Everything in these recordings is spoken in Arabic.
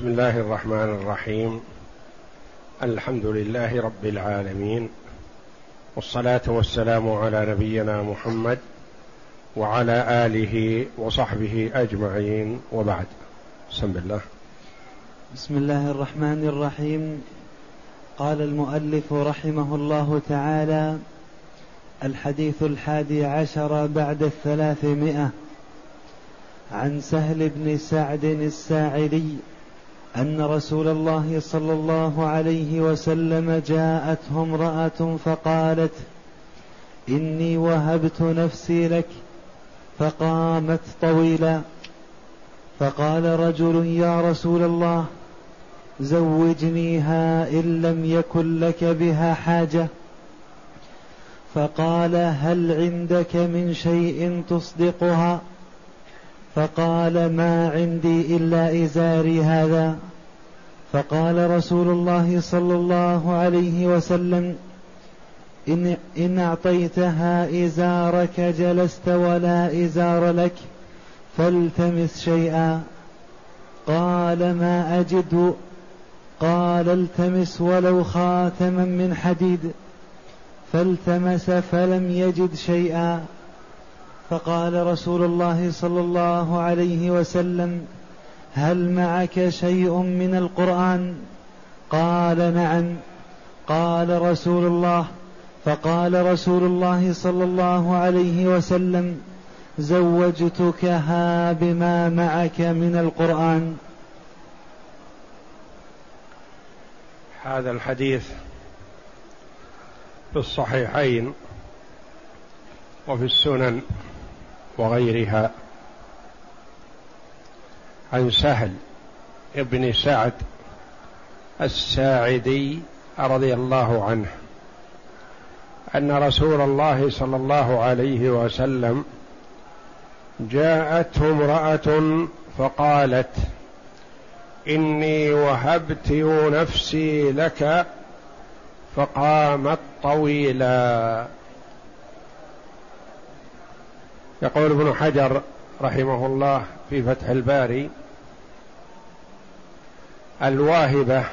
بسم الله الرحمن الرحيم. الحمد لله رب العالمين. والصلاة والسلام على نبينا محمد وعلى آله وصحبه أجمعين. وبعد. بسم الله. بسم الله الرحمن الرحيم. قال المؤلف رحمه الله تعالى الحديث الحادي عشر بعد الثلاثمائة. عن سهل بن سعد الساعدي أن رسول الله صلى الله عليه وسلم جاءته امرأة فقالت إني وهبت نفسي لك فقامت طويلا. فقال رجل يا رسول الله زوجنيها إن لم يكن لك بها حاجة. فقال هل عندك من شيء تصدقها؟ فقال ما عندي إلا إزاري هذا. فقال رسول الله صلى الله عليه وسلم إن, إن أعطيتها إزارك جلست ولا إزار لك فالتمس شيئا. قال ما أجد. قال التمس ولو خاتما من حديد فالتمس فلم يجد شيئا. فقال رسول الله صلى الله عليه وسلم هل معك شيء من القرآن؟ قال نعم. قال رسول الله فقال رسول الله صلى الله عليه وسلم زوجتكها بما معك من القرآن. هذا الحديث في الصحيحين وفي السنن. وغيرها عن سهل بن سعد الساعدي رضي الله عنه أن رسول الله صلى الله عليه وسلم جاءته امرأة فقالت إني وهبت نفسي لك فقامت طويلا. يقول ابن حجر رحمه الله في فتح الباري الواهبة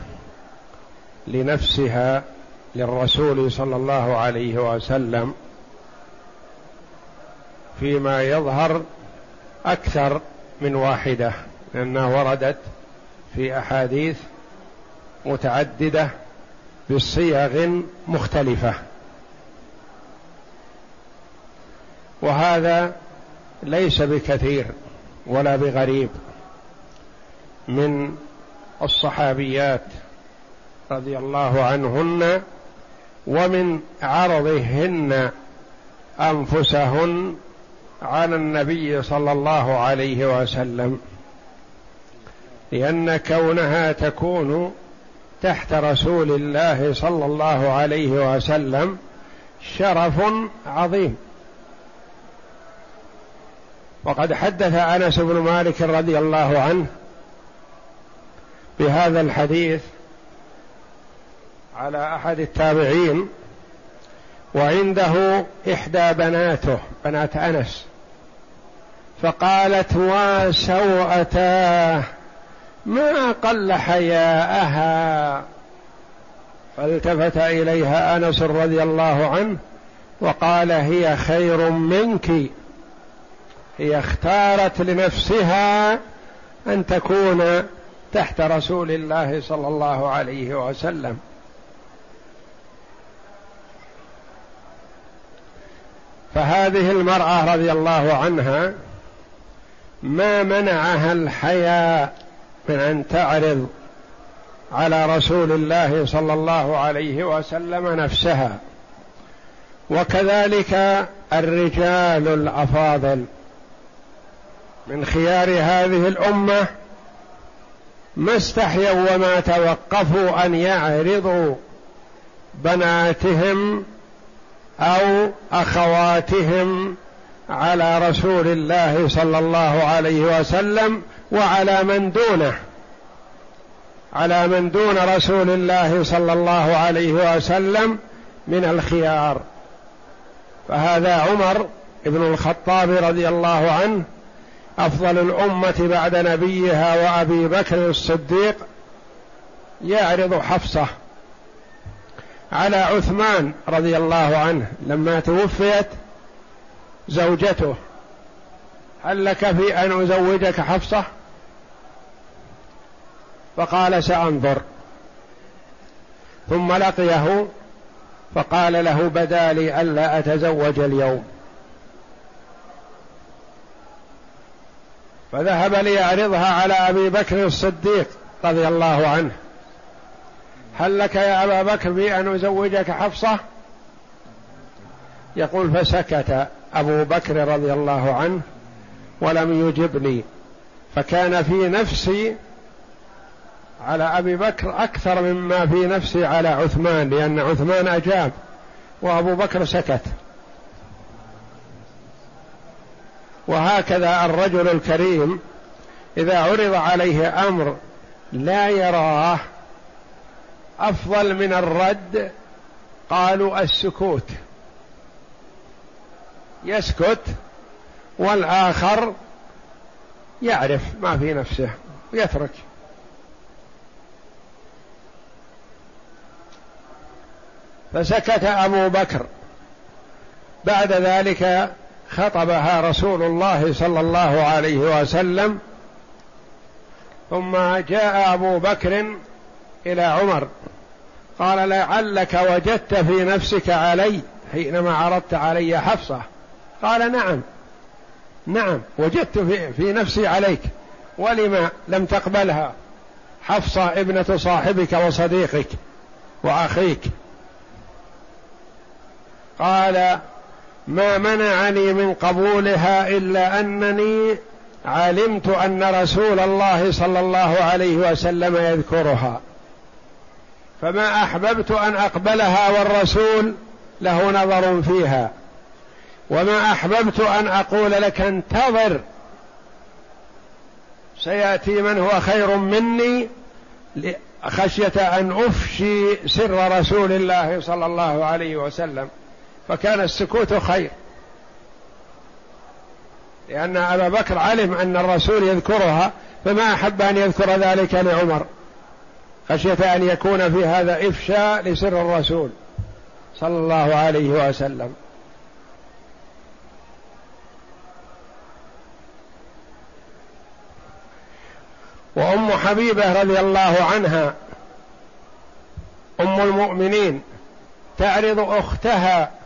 لنفسها للرسول صلى الله عليه وسلم فيما يظهر أكثر من واحدة لأنها وردت في أحاديث متعددة بصيغ مختلفة. وهذا ليس بكثير ولا بغريب من الصحابيات رضي الله عنهن ومن عرضهن أنفسهن على النبي صلى الله عليه وسلم لأن كونها تكون تحت رسول الله صلى الله عليه وسلم شرف عظيم. وقد حدث أنس بن مالك رضي الله عنه بهذا الحديث على أحد التابعين وعنده إحدى بناته بنات أنس فقالت وسوأتاه ما قل حياءها؟ فالتفت إليها أنس رضي الله عنه وقال هي خير منك. هي اختارت لنفسها أن تكون تحت رسول الله صلى الله عليه وسلم. فهذه المرأة رضي الله عنها ما منعها الحياء من أن تعرض على رسول الله صلى الله عليه وسلم نفسها. وكذلك الرجال الأفاضل. من خيار هذه الأمة ما استحيوا وما توقفوا أن يعرضوا بناتهم أو أخواتهم على رسول الله صلى الله عليه وسلم وعلى من دونه على من دون رسول الله صلى الله عليه وسلم من الخيار. فهذا عمر بن الخطاب رضي الله عنه أفضل الأمة بعد نبيها وأبي بكر الصديق يعرض حفصة على عثمان رضي الله عنه. لما توفيت زوجته هل لك في أن أزوجك حفصة؟ فقال سأنظر. ثم لقيه فقال له بدا لي ألا أتزوج اليوم. فذهب ليعرضها على أبي بكر الصديق رضي الله عنه. هل لك يا أبا بكر في ان أزوجك حفصة؟ يقول فسكت أبو بكر رضي الله عنه ولم يجبني فكان في نفسي على أبي بكر أكثر مما في نفسي على عثمان لأن عثمان أجاب وأبو بكر سكت. وهكذا الرجل الكريم إذا عرض عليه أمر لا يراه أفضل من الرد قالوا السكوت. يسكت والآخر يعرف ما في نفسه يترك فسكت أبو بكر. بعد ذلك خطبها رسول الله صلى الله عليه وسلم ثم جاء أبو بكر إلى عمر قال لعلك وجدت في نفسك علي حينما عرضت علي حفصة. قال نعم نعم وجدت في, نفسي عليك ولما لم تقبلها؟ حفصة ابنة صاحبك وصديقك وأخيك. قال ما منعني من قبولها إلا أنني علمت أن رسول الله صلى الله عليه وسلم يذكرها. فما أحببت أن أقبلها والرسول له نظر فيها. وما أحببت أن أقول لك انتظر. سيأتي من هو خير مني خشيه أن أفشي سر رسول الله صلى الله عليه وسلم. فكان السكوت خير. لأن أبا بكر علم أن الرسول يذكرها فما أحب أن يذكر ذلك لعمر. خشية أن يكون في هذا إفشاء لسر الرسول صلى الله عليه وسلم. وأم حبيبة رضي الله عنها أم المؤمنين تعرض أختها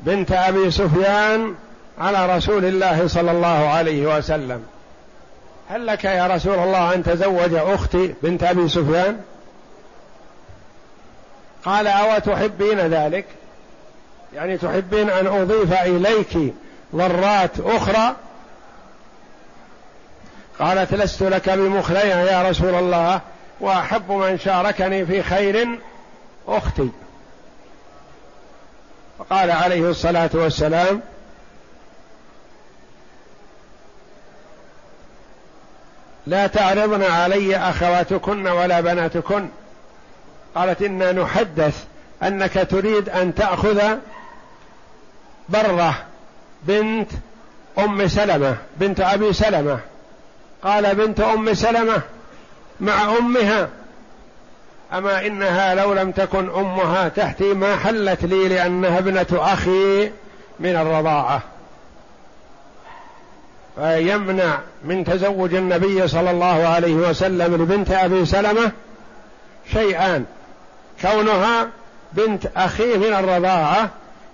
بنت أبي سفيان على رسول الله صلى الله عليه وسلم. هل لك يا رسول الله أن تزوج أختي بنت أبي سفيان؟ قال أو تحبين ذلك؟ يعني تحبين أن أضيف إليك ضرات أخرى؟ قالت لست لك بمخلية يا رسول الله وأحب من شاركني في خير أختي. فقال عليه الصلاة والسلام لا تعرضن علي أخواتكن ولا بناتكن. قالت إنا نحدث أنك تريد أن تأخذ برة بنت أم سلمة بنت أبي سلمة. قال بنت أم سلمة مع أمها. أما إنها لو لم تكن أمها تحتي ما حلت لي لأنها ابنة أخي من الرضاعة. فيمنع من تزوج النبي صلى الله عليه وسلم لبنت أبي سلمة شيئان. كونها بنت أخيه من الرضاعة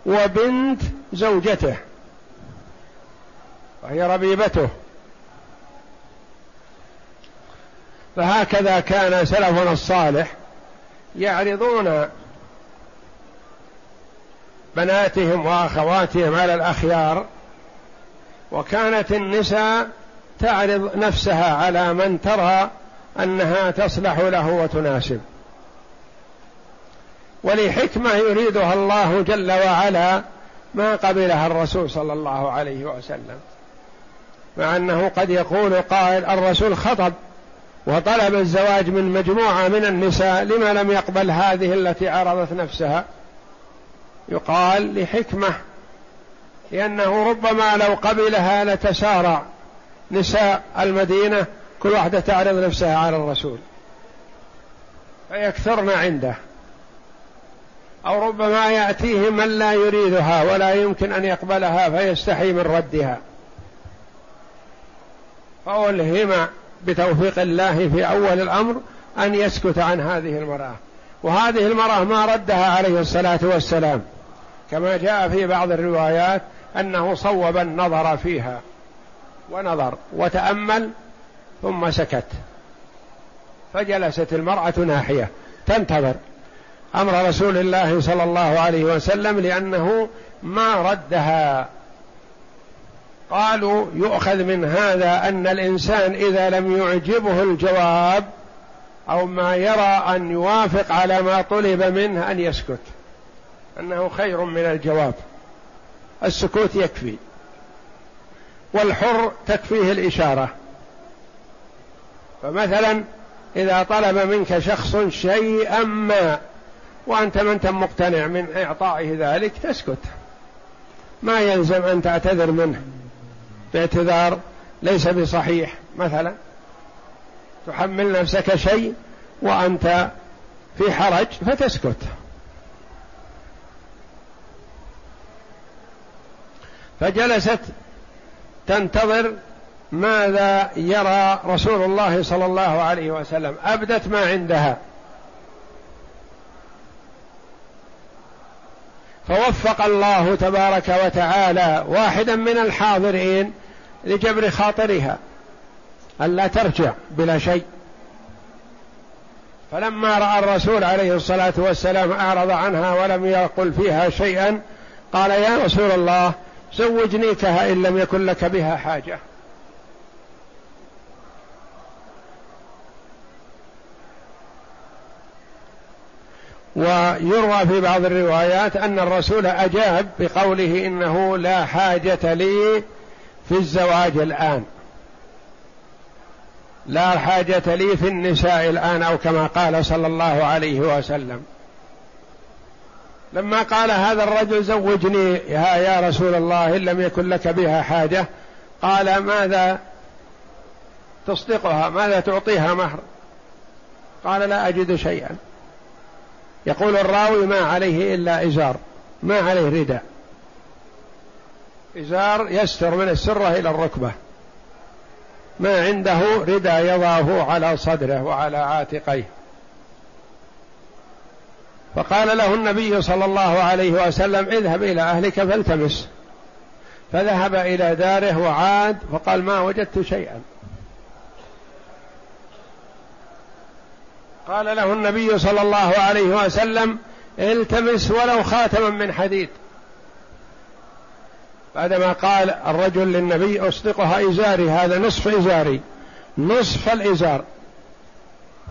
وبنت زوجته. وهي ربيبته. فهكذا كان سلفنا الصالح يعرضون بناتهم وأخواتهم على الأخيار وكانت النساء تعرض نفسها على من ترى أنها تصلح له وتناسب. ولحكمة يريدها الله جل وعلا ما قبلها الرسول صلى الله عليه وسلم مع أنه قد يقول قائل الرسول خطب وطلب الزواج من مجموعة من النساء لما لم يقبل هذه التي عرضت نفسها؟ يقال لحكمة لأنه ربما لو قبلها لتسارع نساء المدينة كل واحدة تعرض نفسها على الرسول. فيكثرن عنده. أو ربما يأتيه من لا يريدها ولا يمكن أن يقبلها فيستحي من ردها. فألهم بتوفيق الله في أول الأمر أن يسكت عن هذه المرأة. وهذه المرأة ما ردها عليه الصلاة والسلام كما جاء في بعض الروايات أنه صوب النظر فيها ونظر وتأمل ثم سكت. فجلست المرأة ناحية تنتظر أمر رسول الله صلى الله عليه وسلم لأنه ما ردها. قالوا يؤخذ من هذا أن الإنسان إذا لم يعجبه الجواب أو ما يرى أن يوافق على ما طلب منه أن يسكت. أنه خير من الجواب. السكوت يكفي. والحر تكفيه الإشارة. فمثلا إذا طلب منك شخص شيئا ما وأنت ما أنت مقتنع من إعطائه ذلك تسكت. ما يلزم أن تعتذر منه. باعتذار ليس بصحيح. مثلا تحمل نفسك شيء وأنت في حرج فتسكت. فجلست تنتظر ماذا يرى رسول الله صلى الله عليه وسلم. أبدت ما عندها. فوفق الله تبارك وتعالى. واحدا من الحاضرين لجبر خاطرها. ألا ترجع بلا شيء. فلما رأى الرسول عليه الصلاة والسلام أعرض عنها ولم يقل فيها شيئا قال يا رسول الله زوجنيكها إن لم يكن لك بها حاجة. ويروى في بعض الروايات أن الرسول أجاب بقوله إنه لا حاجة لي في الزواج الآن. لا حاجة لي في النساء الآن أو كما قال صلى الله عليه وسلم. لما قال هذا الرجل زوجني يا, يا رسول الله إن لم يكن لك بها حاجة قال ماذا تصدقها؟ ماذا تعطيها مهر؟ قال لا أجد شيئا. يقول الراوي ما عليه إلا إزار ما عليه رداء. إزار يستر من السرة إلى الركبة. ما عنده ردى يضعه على صدره وعلى عاتقيه. فقال له النبي صلى الله عليه وسلم اذهب إلى أهلك فالتمس. فذهب إلى داره وعاد فقال ما وجدت شيئا. قال له النبي صلى الله عليه وسلم التمس ولو خاتما من حديد. بعدما قال الرجل للنبي أصدقها إزاري هذا نصف إزاري. نصف الإزار.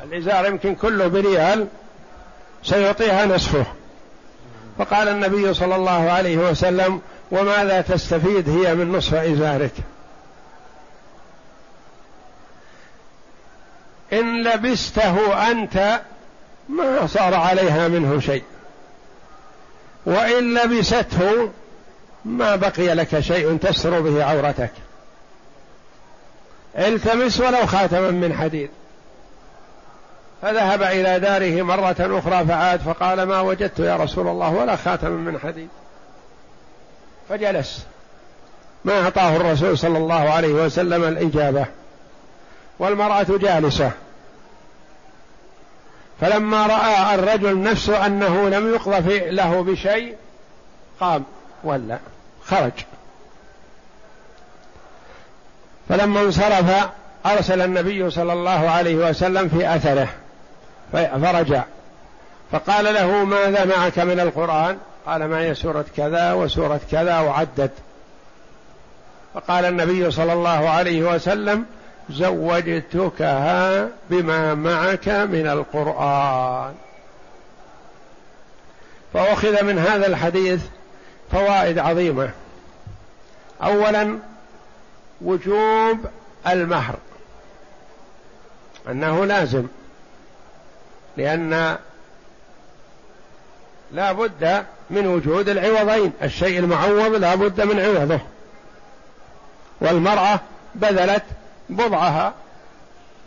الإزار يمكن كله بريال سيعطيها نصفه. فقال النبي صلى الله عليه وسلم وماذا تستفيد هي من نصف إزارك؟ إن لبسته أنت ما صار عليها منه شيء. وإن لبسته ما بقي لك شيء تستر به عورتك. التمس ولو خاتما من حديد. فذهب إلى داره مرة أخرى فعاد فقال ما وجدت يا رسول الله ولا خاتما من حديد. فجلس. ما أعطاه الرسول صلى الله عليه وسلم الإجابة. والمرأة جالسة. فلما رأى الرجل نفسه أنه لم يقضى له بشيء قام. ولا خرج. فلما انصرف أرسل النبي صلى الله عليه وسلم في أثره فرجع. فقال له ماذا معك من القرآن؟ قال معي سورة كذا وسورة كذا وعدد. فقال النبي صلى الله عليه وسلم زوجتكها بما معك من القرآن. فأخذ من هذا الحديث فوائد عظيمة. اولا وجوب المهر. أنه لازم لأن لا بد من وجود العوضين. الشيء المعوض لا بد من عوضه. والمرأة بذلت بضعها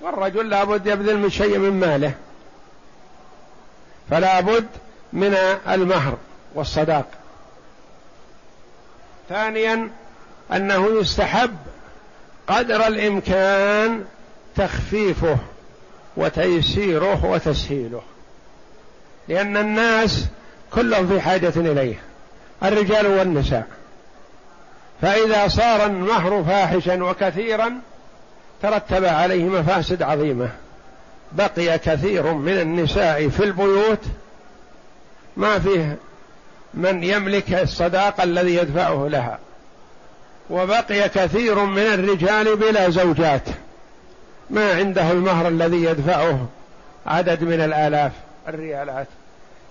والرجل لابد يبذل من شيء من ماله. فلا بد من المهر والصداق. ثانيا أنه يستحب قدر الإمكان تخفيفه وتيسيره وتسهيله لأن الناس كلهم في حاجة إليه الرجال والنساء. فإذا صار المهر فاحشا وكثيرا ترتب عليه مفاسد عظيمة. بقي كثير من النساء في البيوت ما فيه من يملك الصداق الذي يدفعه لها. وبقي كثير من الرجال بلا زوجات. ما عنده المهر الذي يدفعه عدد من الآلاف الريالات.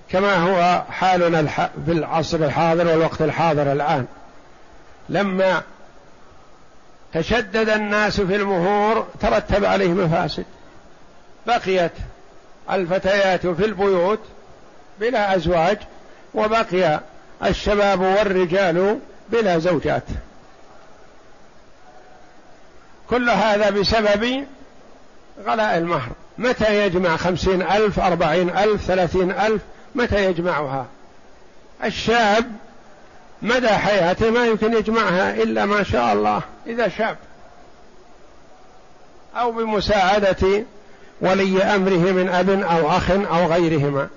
كما هو حالنا في العصر الحاضر والوقت الحاضر الآن. لما تشدد الناس في المهور ترتب عليه مفاسد. بقيت الفتيات في البيوت بلا أزواج وبقي الشباب والرجال بلا زوجات. كل هذا بسبب غلاء المهر. متى يجمع خمسين ألف أربعين ألف ثلاثين ألف؟ متى يجمعها؟ الشاب مدى حياته ما يمكن يجمعها إلا ما شاء الله إذا شاب. أو بمساعدة ولي أمره من أب أو أخ أو غيرهما.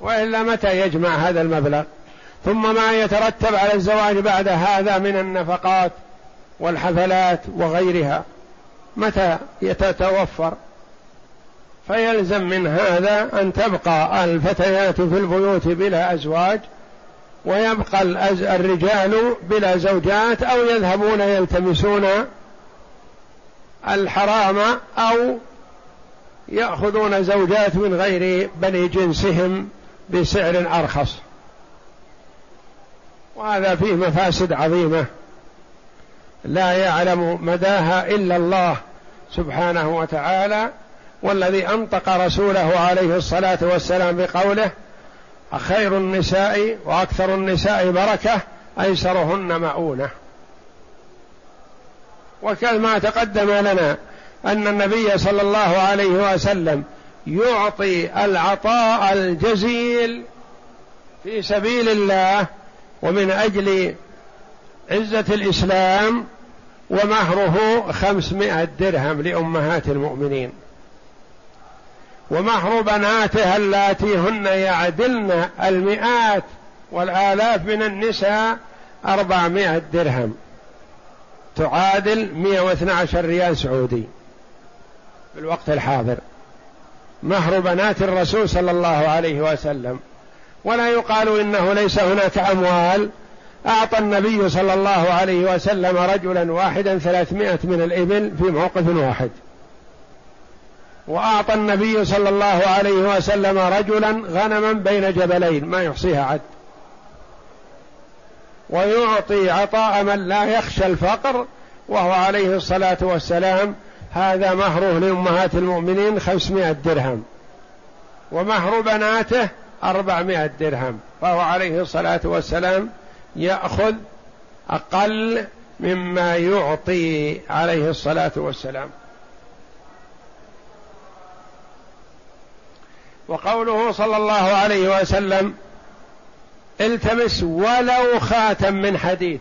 وإلا متى يجمع هذا المبلغ؟ ثم ما يترتب على الزواج بعد هذا من النفقات والحفلات وغيرها متى يتتوفر؟ فيلزم من هذا أن تبقى الفتيات في البيوت بلا أزواج ويبقى الرجال بلا زوجات أو يذهبون يلتمسون الحرام أو يأخذون زوجات من غير بني جنسهم. بسعر أرخص. وهذا فيه مفاسد عظيمة. لا يعلم مداها إلا الله سبحانه وتعالى والذي أنطق رسوله عليه الصلاة والسلام بقوله خير النساء وأكثر النساء بركة أيسرهن مؤونة. وكما تقدم لنا أن النبي صلى الله عليه وسلم يعطي العطاء الجزيل في سبيل الله ومن أجل عزة الإسلام ومهره خمسمائة درهم لأمهات المؤمنين. ومهر بناته اللاتي هن يعدلن المئات والآلاف من النساء أربعمائة درهم. تعادل مئة واثنى عشر ريال سعودي في الوقت الحاضر. مهر بنات الرسول صلى الله عليه وسلم. ولا يقال إنه ليس هناك أموال. أعطى النبي صلى الله عليه وسلم رجلا واحدا ثلاثمائة من الإبل في موقف واحد. وأعطى النبي صلى الله عليه وسلم رجلا غنما بين جبلين ما يحصيها عد. ويعطي عطاء من لا يخشى الفقر وهو عليه الصلاة والسلام هذا مهره لأمهات المؤمنين خمسمائة درهم ومهر بناته أربعمائة درهم فهو عليه الصلاة والسلام يأخذ أقل مما يعطي عليه الصلاة والسلام. وقوله صلى الله عليه وسلم التمس ولو خاتم من حديد.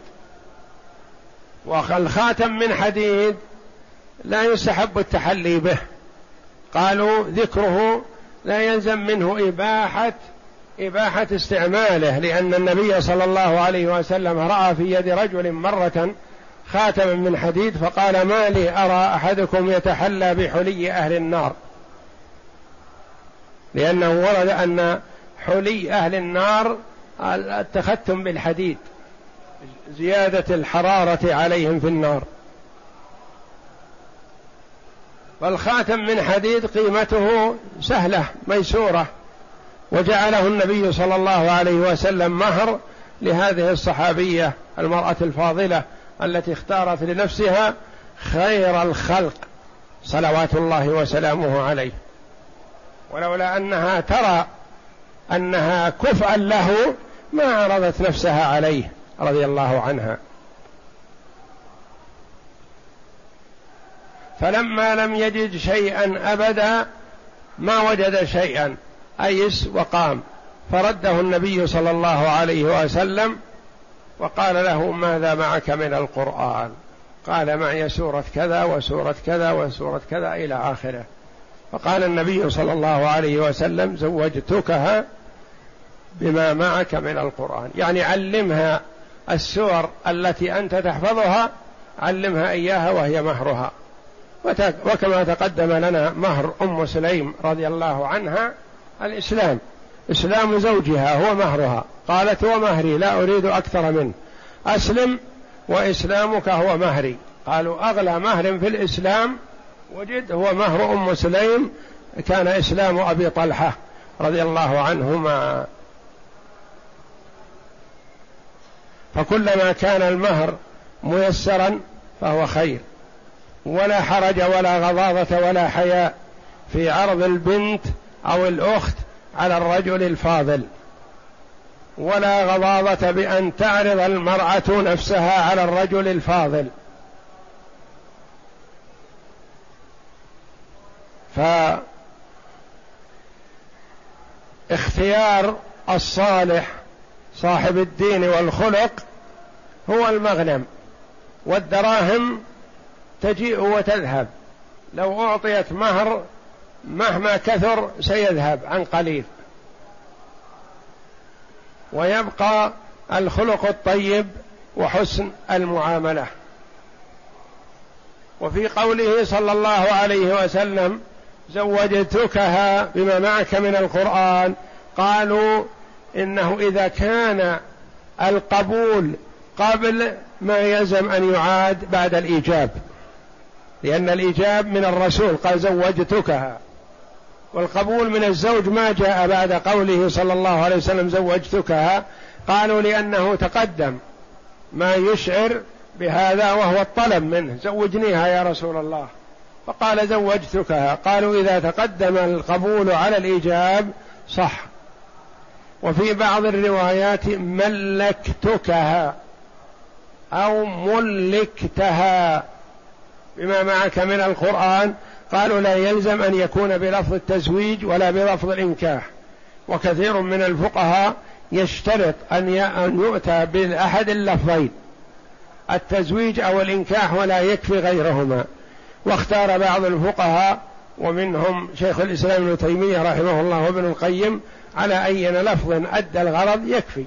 والخاتم من حديد لا يستحب التحلي به. قالوا ذكره لا يلزم منه إباحة إباحة استعماله لأن النبي صلى الله عليه وسلم رأى في يد رجل مرة خاتما من حديد فقال ما لي أرى أحدكم يتحلى بحلي أهل النار. لأنه ورد أن حلي أهل النار التختم بالحديد زيادة الحرارة عليهم في النار. والخاتم من حديد قيمته سهلة ميسورة. وجعله النبي صلى الله عليه وسلم مهر لهذه الصحابية المرأة الفاضلة التي اختارت لنفسها خير الخلق صلوات الله وسلامه عليه. ولولا أنها ترى أنها كفءا له ما عرضت نفسها عليه رضي الله عنها. فلما لم يجد شيئا أبدا ما وجد شيئا. أيس وقام. فرده النبي صلى الله عليه وسلم وقال له ماذا معك من القرآن؟ قال معي سورة كذا وسورة كذا وسورة كذا إلى آخره. فقال النبي صلى الله عليه وسلم زوجتكها بما معك من القرآن. يعني علمها السور التي أنت تحفظها علمها إياها وهي مهرها. وكما تقدم لنا مهر أم سليم رضي الله عنها الإسلام. إسلام زوجها هو مهرها. قالت هو مهري لا أريد أكثر منه. أسلم وإسلامك هو مهري. قالوا أغلى مهر في الإسلام وجد هو مهر أم سليم. كان إسلام أبي طلحة رضي الله عنهما. فكلما كان المهر ميسرا فهو خير. ولا حرج ولا غضاضة ولا حياء في عرض البنت أو الأخت على الرجل الفاضل. ولا غضاضة بأن تعرض المرأة نفسها على الرجل الفاضل. فاختيار الصالح صاحب الدين والخلق هو المغنم والدراهم تجيء وتذهب. لو أعطيت مهر مهما كثر سيذهب عن قليل. ويبقى الخلق الطيب وحسن المعاملة. وفي قوله صلى الله عليه وسلم زوجتكها بما معك من القرآن قالوا إنه إذا كان القبول قبل ما يلزم أن يعاد بعد الإيجاب. لأن الإيجاب من الرسول قال زوجتكها. والقبول من الزوج ما جاء بعد قوله صلى الله عليه وسلم زوجتكها. قالوا لأنه تقدم. ما يشعر بهذا وهو الطلب منه. زوجنيها يا رسول الله. فقال زوجتكها. قالوا إذا تقدم القبول على الإيجاب صح. وفي بعض الروايات ملكتكها أو ملكتها. بما معك من القرآن قالوا لا يلزم أن يكون بلفظ التزويج ولا بلفظ الإنكاح. وكثير من الفقهاء يشترط أن يؤتى بأحد اللفظين التزويج أو الإنكاح ولا يكفي غيرهما. واختار بعض الفقهاء ومنهم شيخ الإسلام ابن تيمية رحمه الله وابن القيم على أي لفظ أدى الغرض يكفي.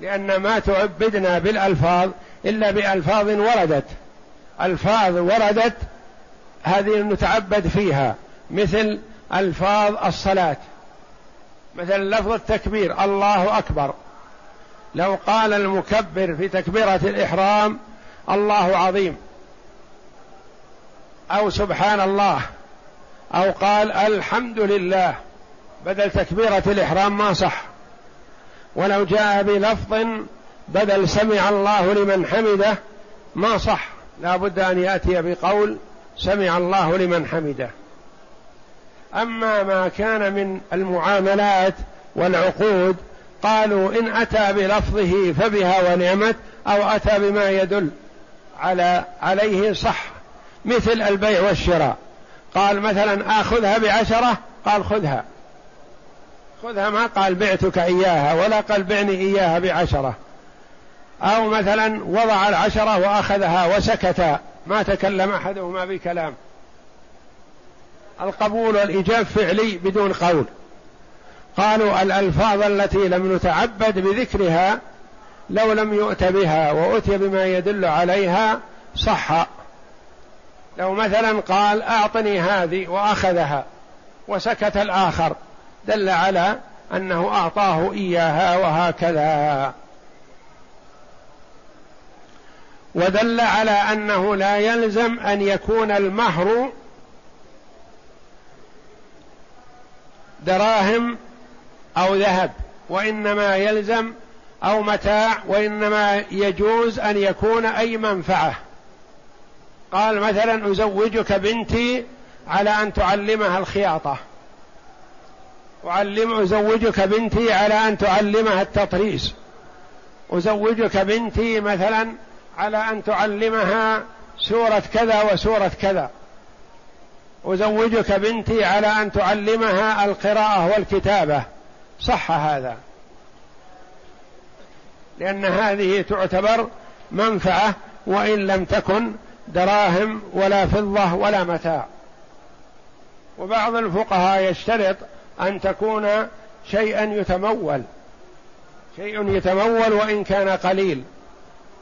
لأن ما تعبدنا بالألفاظ إلا بألفاظ وردت ألفاظ وردت هذه نتعبد فيها مثل ألفاظ الصلاة. مثل لفظ التكبير الله أكبر. لو قال المكبر في تكبيرة الإحرام الله عظيم. أو سبحان الله. أو قال الحمد لله. بدل تكبيرة الإحرام ما صح. ولو جاء بلفظ بدل سمع الله لمن حمده ما صح. لا بد أن يأتي بقول سمع الله لمن حمده. أما ما كان من المعاملات والعقود قالوا إن أتى بلفظه فبها ونعمت أو أتى بما يدل على عليه صح مثل البيع والشراء. قال مثلا آخذها بعشرة قال خذها. خذها ما قال بعتك إياها ولا قال بعني إياها بعشرة. أو مثلا وضع العشرة وأخذها وسكت ما تكلم أحدهما بكلام القبول والإيجاب فعلي بدون قول. قالوا الألفاظ التي لم نتعبد بذكرها لو لم يؤت بها وأتي بما يدل عليها صح. لو مثلا قال أعطني هذه وأخذها وسكت الآخر دل على أنه أعطاه إياها وهكذا. ودل على أنه لا يلزم أن يكون المهر دراهم أو ذهب وإنما يلزم أو متاع وإنما يجوز أن يكون أي منفعة. قال مثلا أزوجك بنتي على أن تعلمها الخياطة. أعلم أزوجك بنتي على أن تعلمها التطريز. أزوجك بنتي مثلا على أن تعلمها سورة كذا وسورة كذا. أزوجك بنتي على أن تعلمها القراءة والكتابة. صح هذا. لأن هذه تعتبر منفعة وإن لم تكن دراهم ولا فضة ولا متاع. وبعض الفقهاء يشترط أن تكون شيئا يتمول. شيء يتمول وإن كان قليل.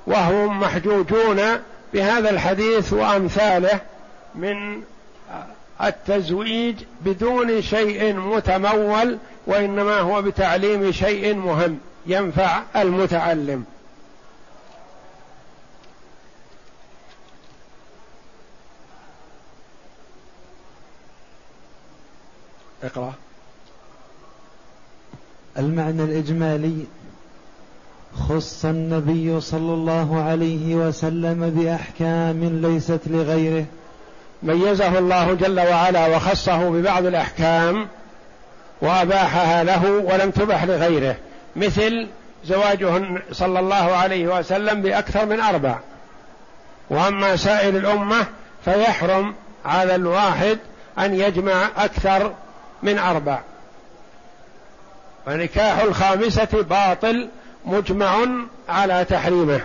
وهم محجوجون بهذا الحديث وأمثاله من التزويج بدون شيء متمول وإنما هو بتعليم شيء مهم ينفع المتعلم. اقرأ. المعنى الإجمالي خص النبي صلى الله عليه وسلم بأحكام ليست لغيره. ميزه الله جل وعلا وخصه ببعض الأحكام وأباحها له ولم تبح لغيره. مثل زواجه صلى الله عليه وسلم بأكثر من أربع. وأما سائر الأمة فيحرم على الواحد أن يجمع أكثر من أربع. ونكاح الخامسة باطل مجمع على تحريمه.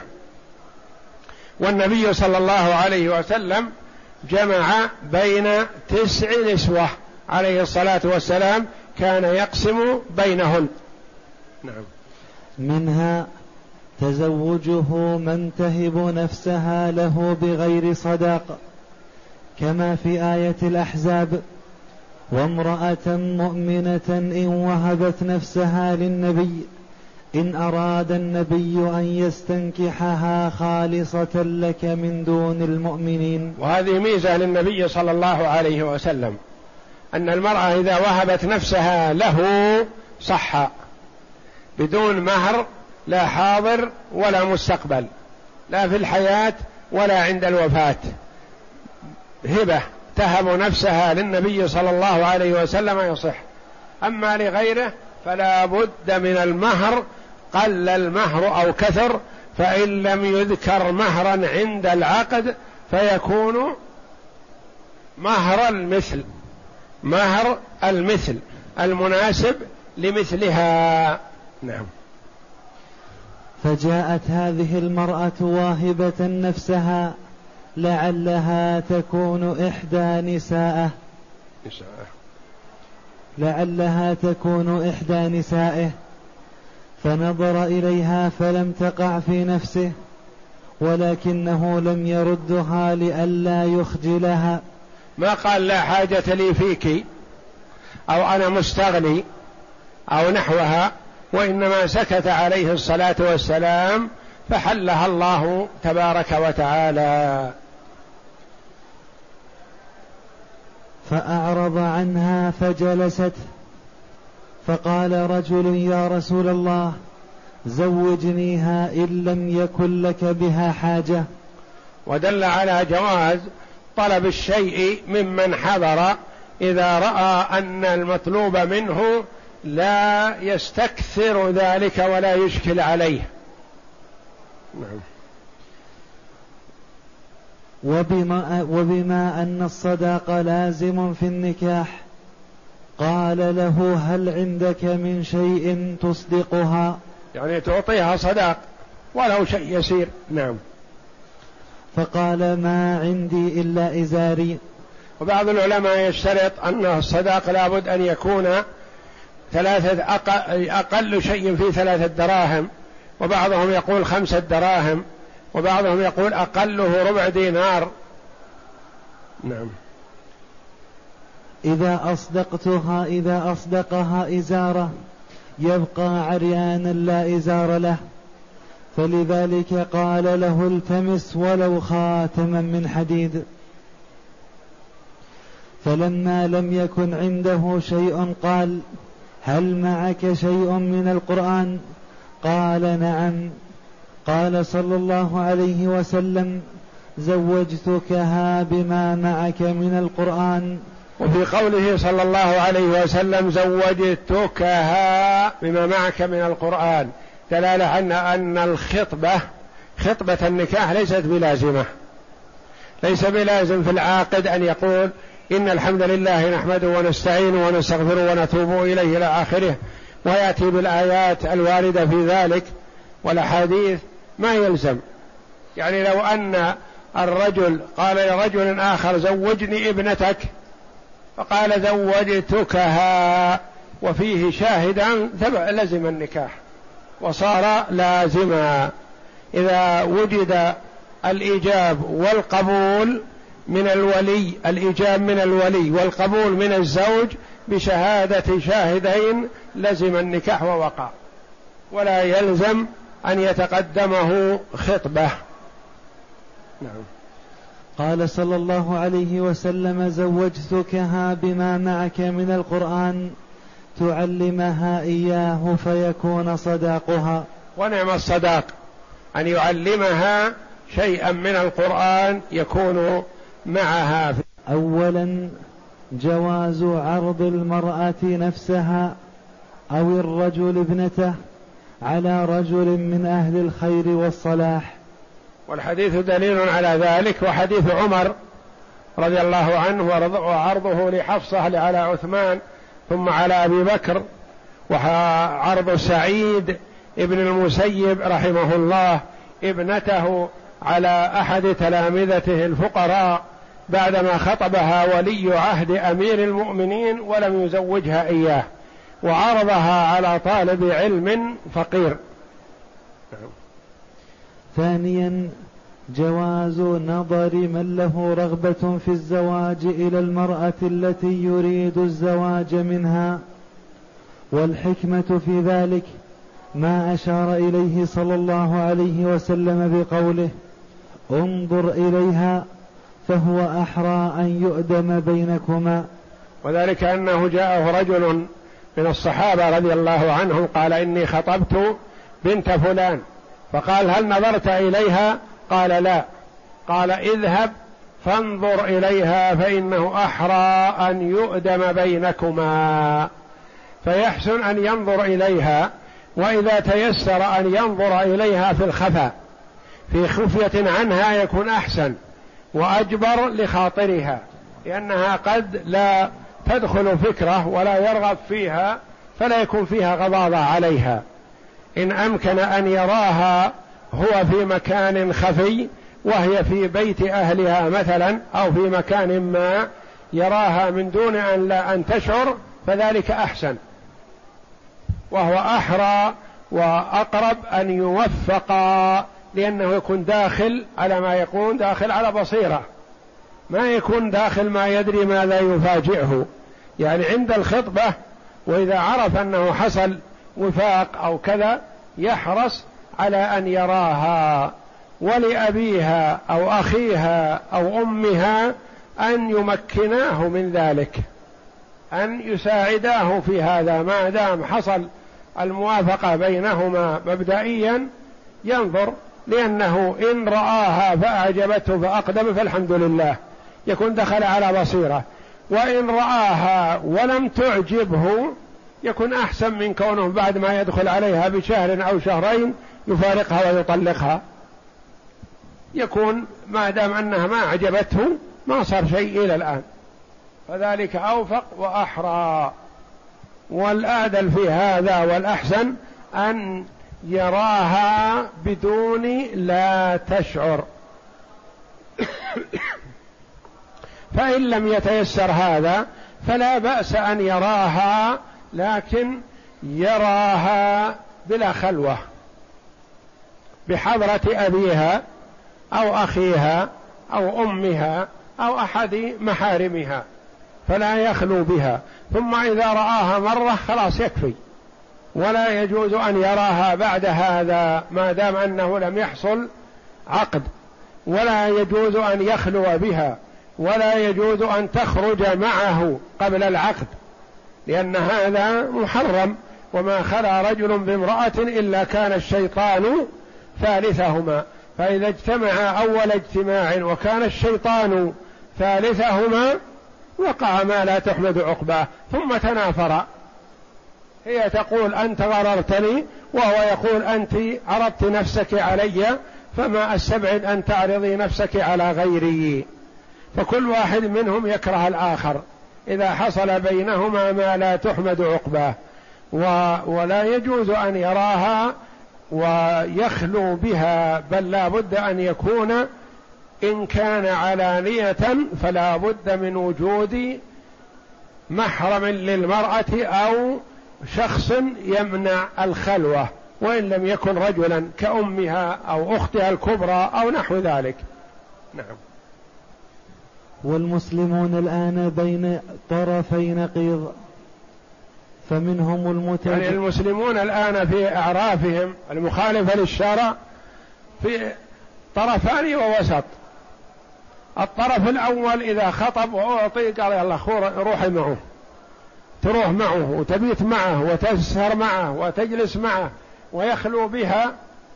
والنبي صلى الله عليه وسلم جمع بين تسع نسوة. عليه الصلاة والسلام كان يقسم بينهن. نعم. منها تزوجه من تهب نفسها له بغير صداق كما في آية الأحزاب وامرأة مؤمنة إن وهبت نفسها للنبي إن أراد النبي أن يستنكحها خالصة لك من دون المؤمنين. وهذه ميزة للنبي صلى الله عليه وسلم أن المرأة إذا وهبت نفسها له صح بدون مهر لا حاضر ولا مستقبل لا في الحياة ولا عند الوفاة. هبة تهب نفسها للنبي صلى الله عليه وسلم يصح. أما لغيره فلا بد من المهر قل المهر أو كثر فإن لم يذكر مهرا عند العقد فيكون مهر المثل مهر المثل المناسب لمثلها. نعم. فجاءت هذه المرأة واهبة نفسها لعلها تكون إحدى نسائه لعلها تكون إحدى نسائه. فنظر إليها فلم تقع في نفسه ولكنه لم يردها لئلا يخجلها. ما قال لا حاجة لي فيك أو أنا مستغني أو نحوها وإنما سكت عليه الصلاة والسلام فحلها الله تبارك وتعالى. فأعرض عنها فجلست. فقال رجل يا رسول الله زوجنيها إن لم يكن لك بها حاجة. ودل على جواز طلب الشيء ممن حضر إذا رأى أن المطلوب منه لا يستكثر ذلك ولا يشكل عليه. نعم. وبما, وبما أن الصداق لازم في النكاح. قال له هل عندك من شيء تصدقها؟ يعني تعطيها صداق ولو شيء يسير. نعم. فقال ما عندي إلا إزاري. وبعض العلماء يشترط أن الصداق لابد أن يكون ثلاثة أقل, أقل شيء في ثلاثة دراهم وبعضهم يقول خمسة دراهم وبعضهم يقول أقله ربع دينار. نعم. إذا أصدقتها إذا أصدقها إزارة يبقى عريانا لا إزار له. فلذلك قال له التمس ولو خاتما من حديد. فلما لم يكن عنده شيء قال هل معك شيء من القرآن؟ قال نعم. قال صلى الله عليه وسلم زوجتكها بما معك من القرآن. وفي قوله صلى الله عليه وسلم زوجتكها بما معك من القرآن. دلالة أن أن الخطبة خطبة النكاح ليست بلازمة. ليس بلازم في العاقد أن يقول إن الحمد لله نحمده ونستعينه ونستغفره ونتوب إليه إلى آخره. ويأتي بالآيات الواردة في ذلك والأحاديث ما يلزم. يعني لو أن الرجل قال لرجل آخر زوجني ابنتك فقال زوجتكها وفيه شاهدا لزم النكاح وصار لازما. إذا وجد الإيجاب والقبول من الولي الإيجاب من الولي والقبول من الزوج بشهادة شاهدين لزم النكاح ووقع. ولا يلزم أن يتقدمه خطبة. نعم. قال صلى الله عليه وسلم زوجتكها بما معك من القرآن تعلمها إياه فيكون صداقها. ونعم الصداق أن يعلمها شيئا من القرآن يكون معها. أولا جواز عرض المرأة نفسها أو الرجل ابنته على رجل من أهل الخير والصلاح. والحديث دليل على ذلك وحديث عمر رضي الله عنه وعرضه لحفصة على عثمان ثم على أبي بكر وعرض سعيد ابن المسيب رحمه الله ابنته على أحد تلامذته الفقراء بعدما خطبها ولي عهد أمير المؤمنين ولم يزوجها إياه وعرضها على طالب علم فقير. ثانيا جواز نظر من له رغبة في الزواج إلى المرأة التي يريد الزواج منها. والحكمة في ذلك ما أشار إليه صلى الله عليه وسلم بقوله انظر إليها فهو أحرى أن يؤدم بينكما. وذلك أنه جاءه رجل من الصحابة رضي الله عنهم قال إني خطبت بنت فلان. فقال هل نظرت إليها؟ قال لا. قال اذهب فانظر إليها فإنه أحرى أن يؤدم بينكما. فيحسن أن ينظر إليها وإذا تيسر أن ينظر إليها في الخفا في خفية عنها يكون أحسن وأجبر لخاطرها لأنها قد لا تدخل فكرة ولا يرغب فيها فلا يكون فيها غضاضة عليها. إن أمكن أن يراها هو في مكان خفي وهي في بيت أهلها مثلا أو في مكان ما يراها من دون أن لا أن تشعر فذلك أحسن. وهو أحرى وأقرب أن يوفق لأنه يكون داخل على ما يكون داخل على بصيرة. ما يكون داخل ما يدري ماذا يفاجئه. يعني عند الخطبة وإذا عرف أنه حصل وفاق أو كذا يحرص على أن يراها ولأبيها أو أخيها أو أمها أن يمكناه من ذلك أن يساعداه في هذا ما دام حصل الموافقة بينهما مبدئيا. ينظر لأنه إن رآها فأعجبته فأقدم فالحمد لله يكون دخل على بصيرة. وإن رآها ولم تعجبه يكون أحسن من كونه بعد ما يدخل عليها بشهر أو شهرين يفارقها ويطلقها. يكون ما دام أنها ما أعجبته ما صار شيء إلى الآن. فذلك أوفق وأحرى. والأعدل في هذا والأحسن أن يراها بدون لا تشعر. فإن لم يتيسر هذا فلا بأس أن يراها لكن يراها بلا خلوة. بحضرة أبيها أو أخيها أو أمها أو أحد محارمها فلا يخلو بها. ثم إذا رآها مرة خلاص يكفي. ولا يجوز أن يراها بعد هذا ما دام أنه لم يحصل عقد. ولا يجوز أن يخلو بها. ولا يجوز أن تخرج معه قبل العقد. لأن هذا محرم وما خلا رجل بامرأة إلا كان الشيطان ثالثهما. فإذا اجتمع أول اجتماع وكان الشيطان ثالثهما وقع ما لا تحمد عقباه ثم تنافرا هي تقول أنت غررتني وهو يقول أنت عرضت نفسك علي فما أستبعد أن تعرضي نفسك على غيري. فكل واحد منهم يكره الآخر. إذا حصل بينهما ما لا تحمد عقباه. ولا يجوز أن يراها ويخلو بها بل لا بد أن يكون إن كان علانية فلا بد من وجود محرم للمرأة أو شخص يمنع الخلوة وإن لم يكن رجلا كأمها أو أختها الكبرى أو نحو ذلك. نعم. والمسلمون الآن بين طرفي نقيض فمنهم المتج... يعني المسلمون الآن في أعرافهم المخالفة للشرع في طرفان ووسط. الطرف الأول إذا خطب وأعطي قال يلا روحي معه تروح معه وتبيت معه وتسهر معه وتجلس معه ويخلو بها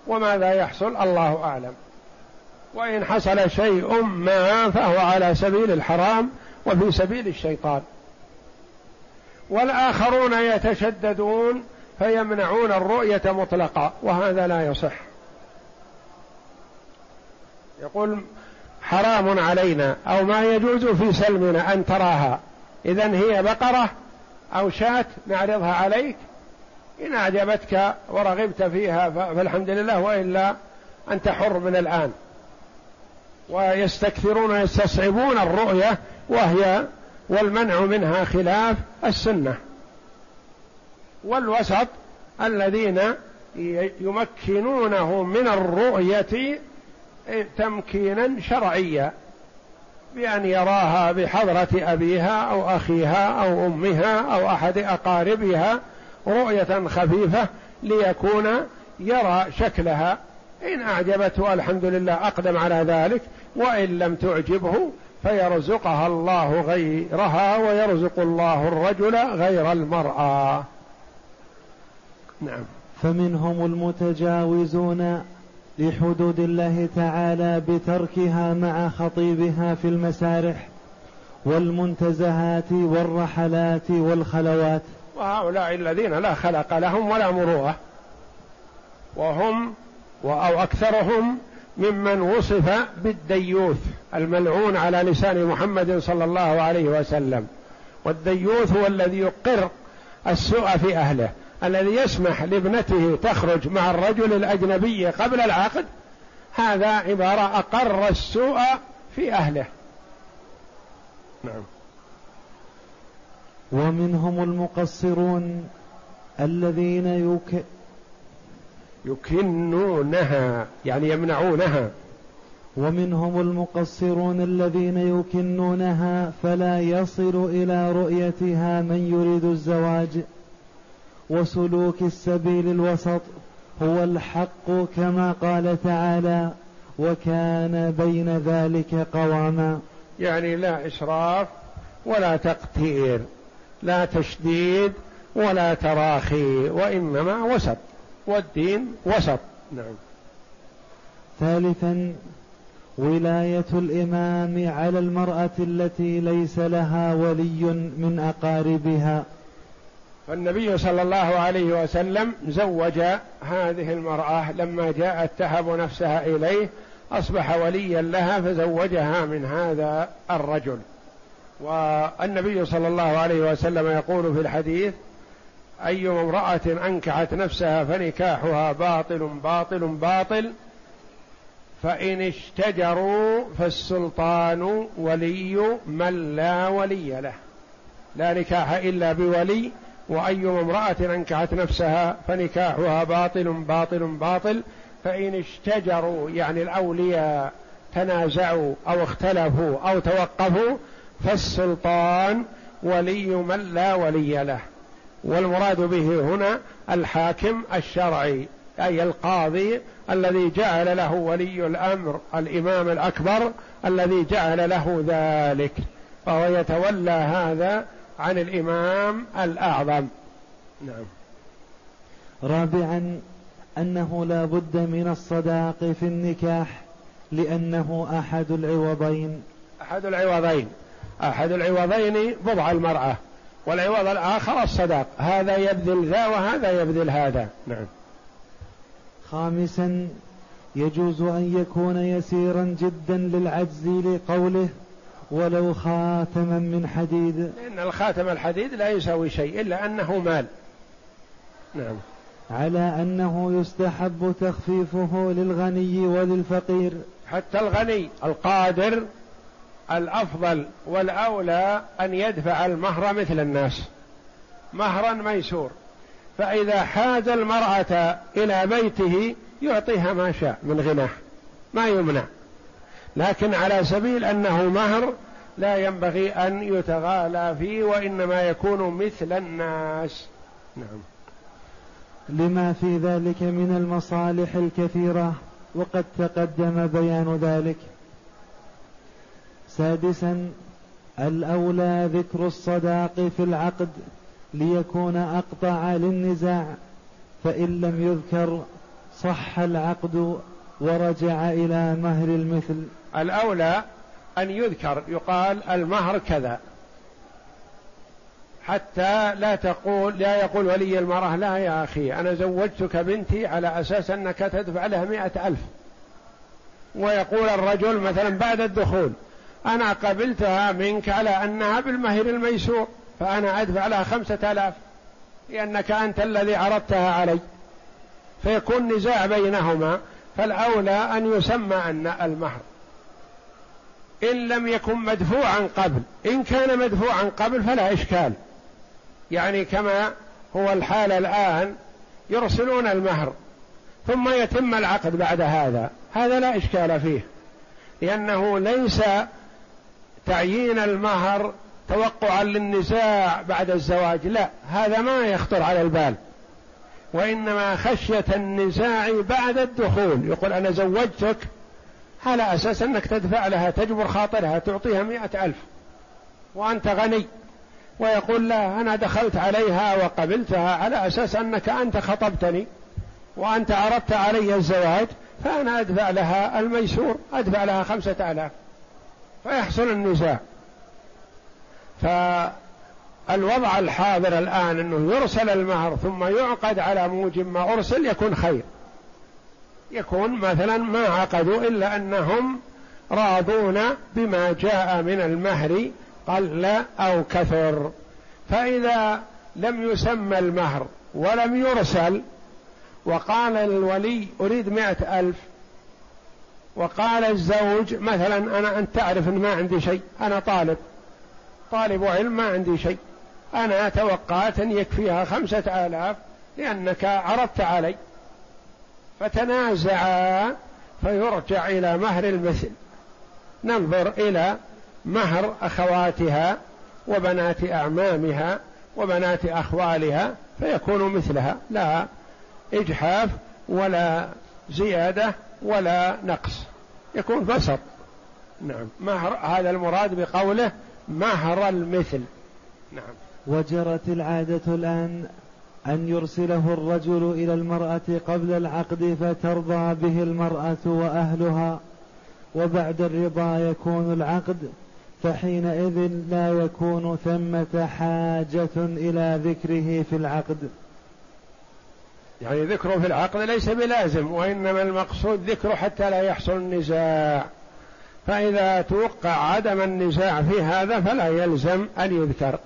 وماذا يحصل؟ الله أعلم. وإن حصل شيء ما فهو على سبيل الحرام وفي سبيل الشيطان. والآخرون يتشددون فيمنعون الرؤية مطلقا وهذا لا يصح. يقول حرام علينا أو ما يجوز في سلمنا أن تراها. إذا هي بقرة أو شاة نعرضها عليك. إن أعجبتك ورغبت فيها فالحمد لله وإلا أنت حر من الآن. ويستكثرون ويستصعبون الرؤية وهي والمنع منها خلاف السنة. والوسط الذين يمكنونه من الرؤية تمكينا شرعيا بأن يراها بحضرة أبيها أو أخيها أو أمها أو أحد أقاربها رؤية خفيفة ليكون يرى شكلها. إن أعجبته الحمد لله أقدم على ذلك. وإن لم تعجبه فيرزقها الله غيرها ويرزق الله الرجل غير المرأة. نعم. فمنهم المتجاوزون لحدود الله تعالى بتركها مع خطيبها في المسارح والمنتزهات والرحلات والخلوات. وهؤلاء الذين لا خلق لهم ولا مروءة. وهم أو أكثرهم ممن وصف بالديوث الملعون على لسان محمد صلى الله عليه وسلم. والديوث هو الذي يقر السوء في أهله الذي يسمح لابنته تخرج مع الرجل الأجنبي قبل العقد. هذا عبارة أقر السوء في أهله. نعم. ومنهم المقصرون الذين يك يكنونها يعني يمنعونها. ومنهم المقصرون الذين يكنونها فلا يصل إلى رؤيتها من يريد الزواج. وسلوك السبيل الوسط هو الحق كما قال تعالى وكان بين ذلك قواما. يعني لا اسراف ولا تقتير لا تشديد ولا تراخي وإنما وسط. والدين وسط. نعم. ثالثا ولاية الإمام على المرأة التي ليس لها ولي من أقاربها. فالنبي صلى الله عليه وسلم زوج هذه المرأة لما جاءت تهب نفسها إليه أصبح وليا لها فزوجها من هذا الرجل. والنبي صلى الله عليه وسلم يقول في الحديث أي امرأة أنكحت نفسها فنكاحها باطل باطل باطل. فإن اشتجروا فالسلطان ولي من لا ولي له. لا نكاح إلا بولي. وأي امرأة أنكحت نفسها فنكاحها باطل باطل باطل. فإن اشتجروا يعني الأولياء تنازعوا أو اختلفوا أو توقفوا فالسلطان ولي من لا ولي له. والمراد به هنا الحاكم الشرعي أي القاضي الذي جعل له ولي الأمر الإمام الأكبر الذي جعل له ذلك فهو يتولى هذا عن الإمام الأعظم. نعم. رابعا أنه لا بد من الصداق في النكاح لأنه أحد العوضين. أحد العوضين. أحد العوضين بضع المرأة. والعوض الآخر الصداق. هذا يبذل ذا وهذا يبذل هذا. نعم. خامسا يجوز أن يكون يسيرا جدا للعجز لقوله ولو خاتما من حديد. لأن الخاتم الحديد لا يساوي شيء إلا أنه مال. نعم. على أنه يستحب تخفيفه للغني وللفقير. حتى الغني القادر الأفضل والأولى أن يدفع المهر مثل الناس. مهرا ميسور. فإذا حاز المرأة إلى بيته يعطيها ما شاء من غناه ما يمنع. لكن على سبيل أنه مهر لا ينبغي أن يتغالى فيه وإنما يكون مثل الناس. نعم. لما في ذلك من المصالح الكثيرة وقد تقدم بيان ذلك. سادسا الأولى ذكر الصداق في العقد ليكون أقطع للنزاع فإن لم يذكر صح العقد ورجع إلى مهر المثل. الأولى أن يذكر يقال المهر كذا. حتى لا تقول لا يقول ولي المرأة لا يا أخي أنا زوجتك بنتي على أساس أنك تدفع لها مئة ألف. ويقول الرجل مثلا بعد الدخول أنا قبلتها منك على أنها بالمهر الميسور فأنا أدفع لها خمسة آلاف لأنك أنت الذي عرضتها علي. فيكون نزاع بينهما فالأولى أن يسمى أن المهر. إن لم يكن مدفوعا قبل إن كان مدفوعا قبل فلا إشكال. يعني كما هو الحال الآن يرسلون المهر ثم يتم العقد بعد هذا. هذا لا إشكال فيه لأنه ليس تعيين المهر توقعا للنزاع بعد الزواج. لا هذا ما يخطر على البال. وإنما خشية النزاع بعد الدخول. يقول أنا زوجتك على أساس أنك تدفع لها تجبر خاطرها تعطيها مئة ألف. وأنت غني. ويقول لا أنا دخلت عليها وقبلتها على أساس أنك أنت خطبتني. وأنت عرضت علي الزواج فأنا أدفع لها الميسور. أدفع لها خمسة آلاف. فيحصل النزاع. فالوضع الحاضر الآن أنه يرسل المهر ثم يعقد على موجب ما أرسل يكون خير. يكون مثلا ما عقدوا إلا أنهم راضون بما جاء من المهر قل أو كثر. فإذا لم يسمى المهر ولم يرسل وقال الولي أريد مائة ألف وقال الزوج مثلا أنا أنت تعرف أن ما عندي شيء أنا طالب. طالب علم ما عندي شيء. أنا توقعت أن يكفيها خمسة آلاف لأنك عرضت علي. فتنازعا فيرجع إلى مهر المثل. ننظر إلى مهر أخواتها وبنات أعمامها وبنات أخوالها فيكون مثلها. لا إجحاف ولا زيادة ولا نقص. يكون فسط نعم. مهر هذا المراد بقوله مهر المثل. نعم. وجرت العادة الآن أن يرسله الرجل إلى المرأة قبل العقد فترضى به المرأة وأهلها وبعد الرضا يكون العقد فحينئذ لا يكون ثمة حاجة إلى ذكره في العقد. يعني ذكره في العقد ليس بلازم وإنما المقصود ذكره حتى لا يحصل النزاع. فإذا توقع عدم النزاع في هذا فلا يلزم أن يذكر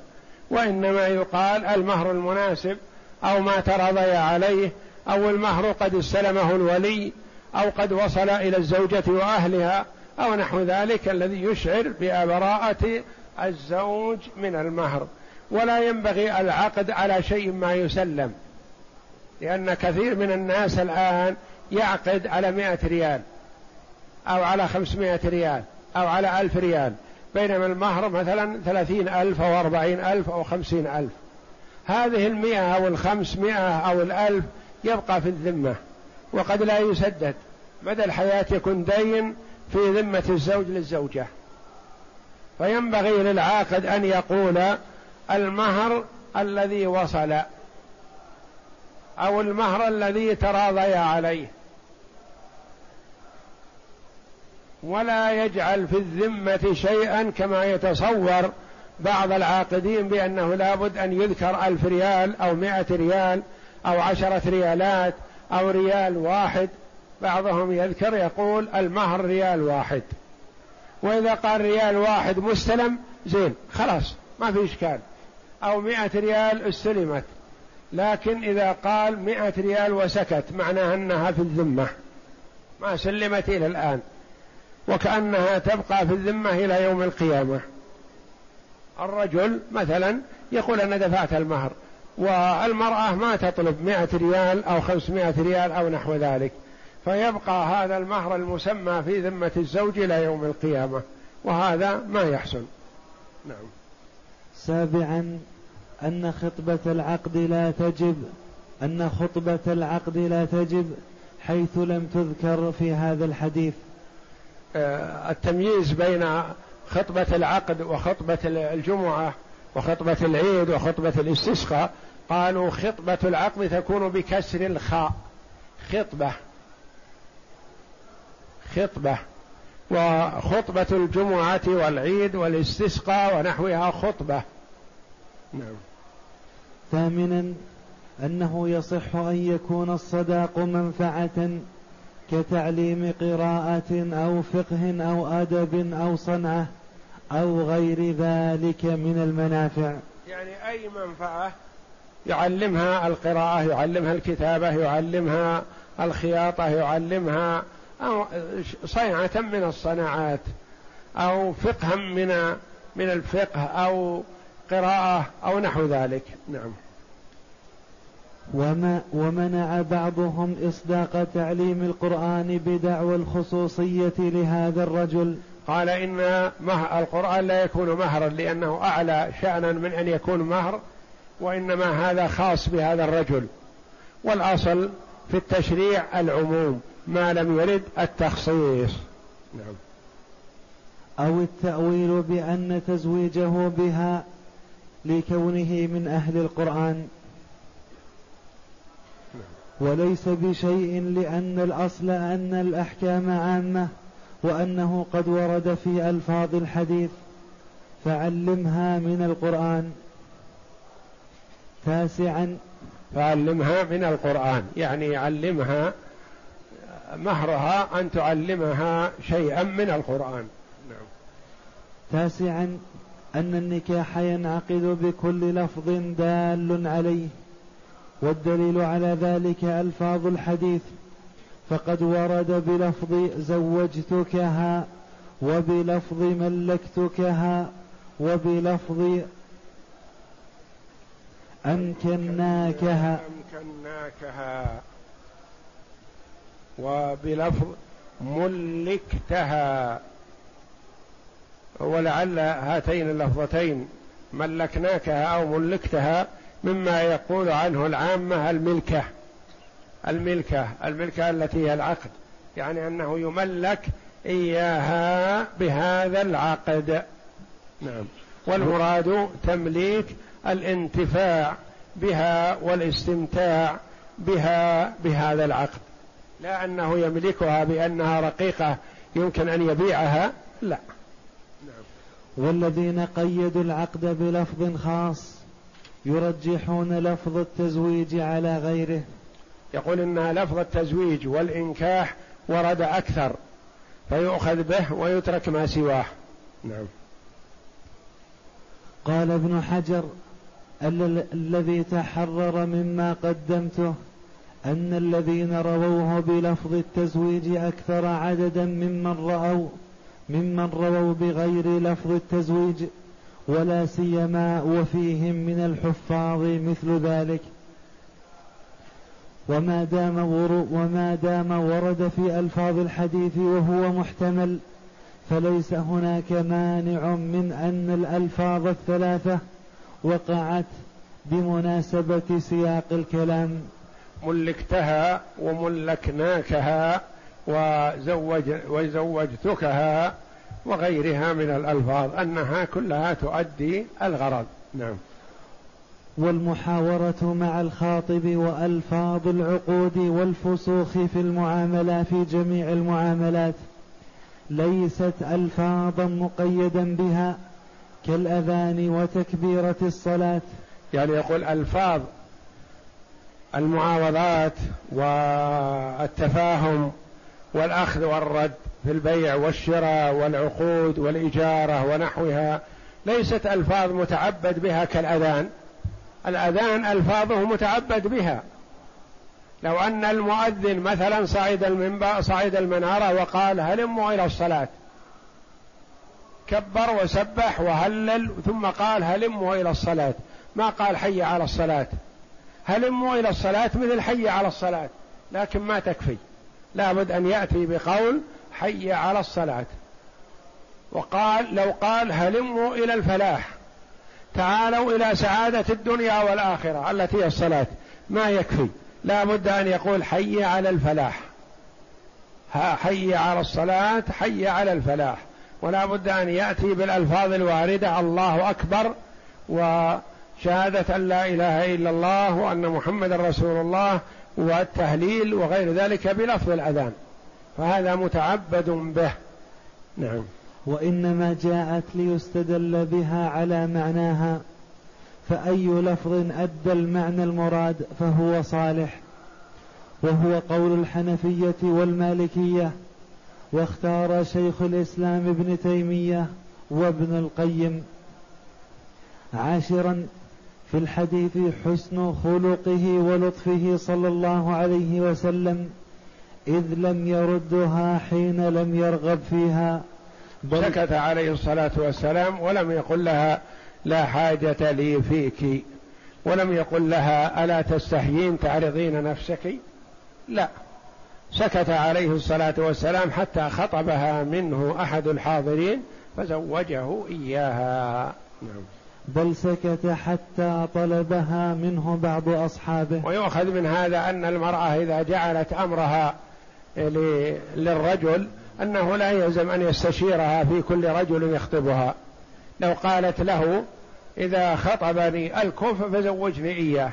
وإنما يقال المهر المناسب أو ما ترضي عليه أو المهر قد استلمه الولي أو قد وصل إلى الزوجة وأهلها أو نحو ذلك الذي يشعر ببراءة الزوج من المهر. ولا ينبغي العقد على شيء ما يسلم. لأن كثير من الناس الآن يعقد على مئة ريال أو على خمسمائة ريال أو على ألف ريال بينما المهر مثلا ثلاثين ألف أو أربعين ألف أو خمسين ألف. هذه المئة أو الخمسمائة أو الألف يبقى في الذمة وقد لا يسدد. مدى الحياة يكون دين في ذمة الزوج للزوجة. فينبغي للعاقد أن يقول المهر الذي وصل أو المهر الذي تراضي عليه. ولا يجعل في الذمة شيئا كما يتصور بعض العاقدين بأنه لابد أن يذكر ألف ريال أو مائة ريال أو عشرة ريالات أو ريال واحد. بعضهم يذكر يقول المهر ريال واحد. وإذا قال ريال واحد مستلم زين خلاص ما في إشكال. أو مئة ريال استلمت. لكن إذا قال مئة ريال وسكت معناها أنها في الذمة. ما سلمت إلى الآن. وكأنها تبقى في الذمة إلى يوم القيامة. الرجل مثلا يقول أنا دفعت المهر والمرأة ما تطلب مئة ريال أو خمسمائة ريال أو نحو ذلك. فيبقى هذا المهر المسمى في ذمة الزوج إلى يوم القيامة. وهذا ما يحسن نعم. سابعا. أن خطبة العقد لا تجب أن خطبة العقد لا تجب حيث لم تذكر في هذا الحديث. آه، التمييز بين خطبة العقد وخطبة الجمعة وخطبة العيد وخطبة الاستسقاء قالوا خطبة العقد تكون بكسر الخاء. خطبة. خطبة. وخطبة الجمعة والعيد والاستسقاء ونحوها خطبة. نعم. ثامنا أنه يصح أن يكون الصداق منفعة كتعليم قراءة أو فقه أو أدب أو صنعة أو غير ذلك من المنافع. يعني أي منفعة؟ يعلمها القراءة يعلمها الكتابة يعلمها الخياطة يعلمها صنعة من الصناعات أو فقها من من الفقه أو قراءة أو نحو ذلك. نعم. وما ومنع بعضهم إصداق تعليم القرآن بدعوى الخصوصية لهذا الرجل؟ قال إن مه القرآن لا يكون مهرا لأنه أعلى شأنا من أن يكون مهر وإنما هذا خاص بهذا الرجل. والأصل في التشريع العموم ما لم يرد التخصيص. نعم. أو التأويل بأن تزويجه بها لكونه من أهل القرآن. وليس بشيء لأن الأصل أن الأحكام عامة وأنه قد ورد في ألفاظ الحديث. فعلمها من القرآن. تاسعا. فعلمها من القرآن. يعني علمها مهرها أن تعلمها شيئا من القرآن. نعم. تاسعا. أن النكاح ينعقد بكل لفظ دال عليه والدليل على ذلك ألفاظ الحديث فقد ورد بلفظ زوجتكها وبلفظ ملكتكها وبلفظ أمكناكها. أمكناكها. وبلفظ ملكتها. ولعل هاتين اللفظتين ملكناكها أو ملكتها مما يقول عنه العامة الملكة. الملكة الملكة التي هي العقد. يعني أنه يملك إياها بهذا العقد. نعم. والمراد تمليك الانتفاع بها والاستمتاع بها بهذا العقد. لا أنه يملكها بأنها رقيقة يمكن أن يبيعها لا. والذين قيدوا العقد بلفظ خاص يرجحون لفظ التزويج على غيره. يقول إن لفظ التزويج والإنكاح ورد أكثر فيؤخذ به ويترك ما سواه. نعم. قال ابن حجر الذي تحرر مما قدمته أن الذين رووه بلفظ التزويج أكثر عددا ممن رأوا ممن رووا بغير لفظ التزويج ولا سيما وفيهم من الحفاظ مثل ذلك. وما دام وما دام ورد في ألفاظ الحديث وهو محتمل فليس هناك مانع من أن الألفاظ الثلاثة وقعت بمناسبة سياق الكلام. ملكتها وملكناكها وزوج وزوجتكها وغيرها من الألفاظ أنها كلها تؤدي الغرض. نعم. والمحاورة مع الخاطب وألفاظ العقود والفسوخ في المعاملات في جميع المعاملات. ليست ألفاظا مقيدا بها كالأذان وتكبيرة الصلاة. يعني يقول ألفاظ المعاوضات والتفاهم والأخذ والرد في البيع والشراء والعقود والإجارة ونحوها ليست ألفاظ متعبد بها كالأذان. الأذان ألفاظه متعبد بها. لو أن المؤذن مثلا صعد المنبر صعد المنارة وقال هلموا إلى الصلاة. كبر وسبح وهلل ثم قال هلموا إلى الصلاة. ما قال حي على الصلاة. هلموا إلى الصلاة مثل حي على الصلاة. لكن ما تكفي. لابد أن يأتي بقول حي على الصلاة. وقال لو قال هلموا إلى الفلاح. تعالوا إلى سعادة الدنيا والآخرة التي هي الصلاة. ما يكفي. لا بد أن يقول حي على الفلاح. حي على الصلاة حي على الفلاح. ولا بد أن يأتي بالألفاظ الواردة. الله أكبر. وشهادة أن لا إله إلا الله وأن محمد رسول الله. والتهليل وغير ذلك بلفظ الأذان. فهذا متعبد به. نعم. وإنما جاءت ليستدل بها على معناها فأي لفظ أدى المعنى المراد فهو صالح وهو قول الحنفية والمالكية واختار شيخ الإسلام ابن تيمية وابن القيم. عاشرا في الحديث حسن خلقه ولطفه صلى الله عليه وسلم إذ لم يردها حين لم يرغب فيها. سكت عليه الصلاة والسلام ولم يقل لها لا حاجة لي فيك ولم يقل لها ألا تستحيين تعرضين نفسك؟ لا. سكت عليه الصلاة والسلام حتى خطبها منه أحد الحاضرين فزوجه إياها. نعم. بل سكت حتى طلبها منه بعض أصحابه. ويؤخذ من هذا أن المرأة إذا جعلت أمرها للرجل أنه لا يلزم أن يستشيرها في كل رجل يخطبها. لو قالت له إذا خطبني الكف فزوجني إياه.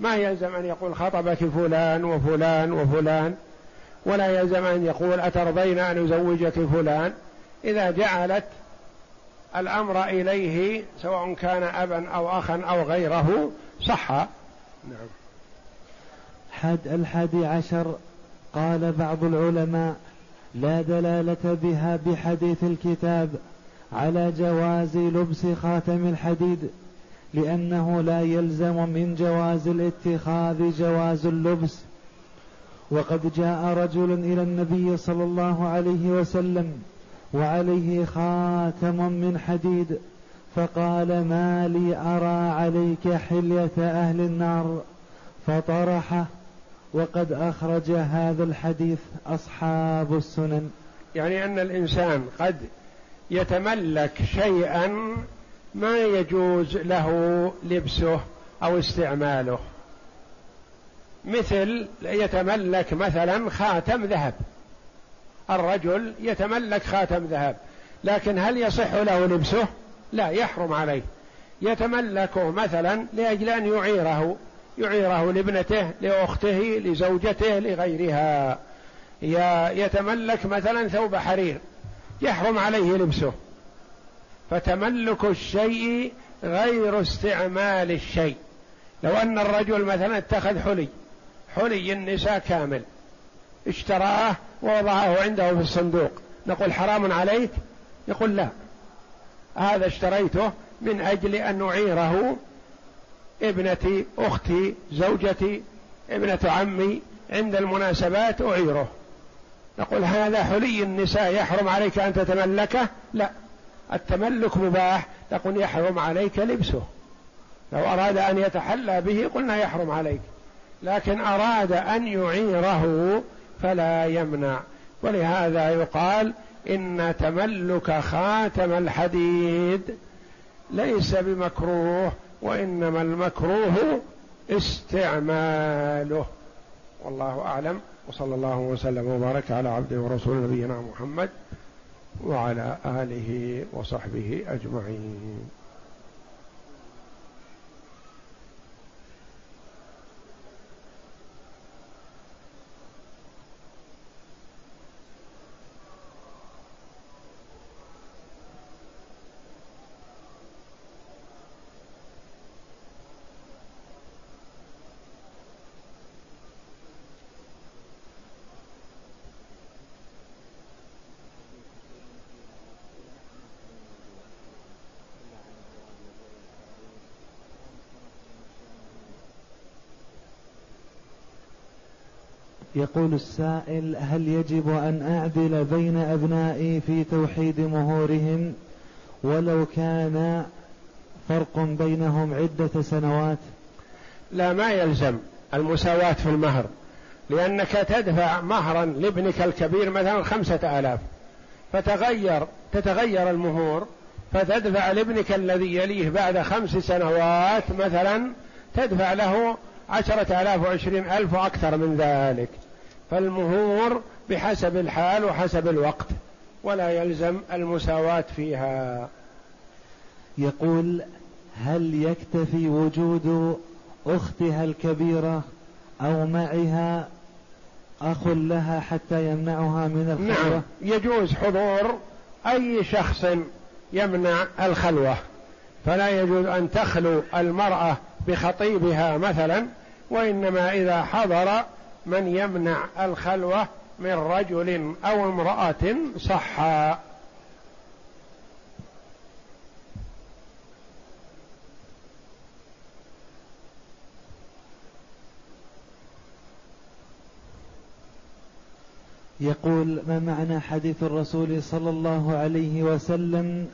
ما يلزم أن يقول خطبك فلان وفلان وفلان ولا يلزم أن يقول أترضين أن أزوجك فلان. إذا جعلت الأمر إليه سواء كان أبا أو أخا أو غيره صح. نعم. حد الحادي عشر قال بعض العلماء لا دلالة بها بحديث الكتاب على جواز لبس خاتم الحديد لأنه لا يلزم من جواز الاتخاذ جواز اللبس. وقد جاء رجل إلى النبي صلى الله عليه وسلم وعليه خاتم من حديد فقال ما لي أرى عليك حلية أهل النار؟ فطرحه وقد أخرج هذا الحديث أصحاب السنن. يعني أن الإنسان قد يتملك شيئا ما يجوز له لبسه أو استعماله. مثل يتملك مثلا خاتم ذهب. الرجل يتملك خاتم ذهب لكن هل يصح له لبسه؟ لا يحرم عليه. يتملكه مثلا لأجل أن يعيره يعيره لابنته لأخته لزوجته لغيرها. يتملك مثلا ثوب حرير يحرم عليه لبسه. فتملك الشيء غير استعمال الشيء. لو أن الرجل مثلا اتخذ حلي حلي النساء كامل اشتراه ووضعه عنده في الصندوق. نقول حرام عليك؟ يقول لا. هذا اشتريته من أجل أن أعيره ابنتي أختي زوجتي ابنة عمي. عند المناسبات أعيره. نقول هذا حلي النساء. يحرم عليك أن تتملكه؟ لا. التملك مباح. نقول يحرم عليك لبسه. لو أراد أن يتحلى به قلنا يحرم عليك. لكن أراد أن يعيره فلا يمنع. ولهذا يقال إن تملك خاتم الحديد ليس بمكروه وإنما المكروه استعماله. والله أعلم. وصلى الله وسلم وبارك على عبده ورسول نبينا محمد وعلى آله وصحبه أجمعين. يقول السائل هل يجب أن أعدل بين أبنائي في توحيد مهورهم؟ ولو كان فرق بينهم عدة سنوات؟ لا ما يلزم المساواة في المهر لأنك تدفع مهرا لابنك الكبير مثلا خمسة آلاف فتغير تتغير المهور فتدفع لابنك الذي يليه بعد خمس سنوات مثلا تدفع له عشرة آلاف وعشرين ألف وأكثر من ذلك. فالمهور بحسب الحال وحسب الوقت ولا يلزم المساواة فيها. يقول هل يكتفي وجود أختها الكبيرة أو معها أخ لها حتى يمنعها من الخلوة؟ نعم يجوز حضور أي شخص يمنع الخلوة. فلا يجوز أن تخلو المرأة بخطيبها مثلا وإنما إذا حضر من يمنع الخلوة من رجل أو امرأة صحا. يقول ما معنى حديث الرسول صلى الله عليه وسلم؟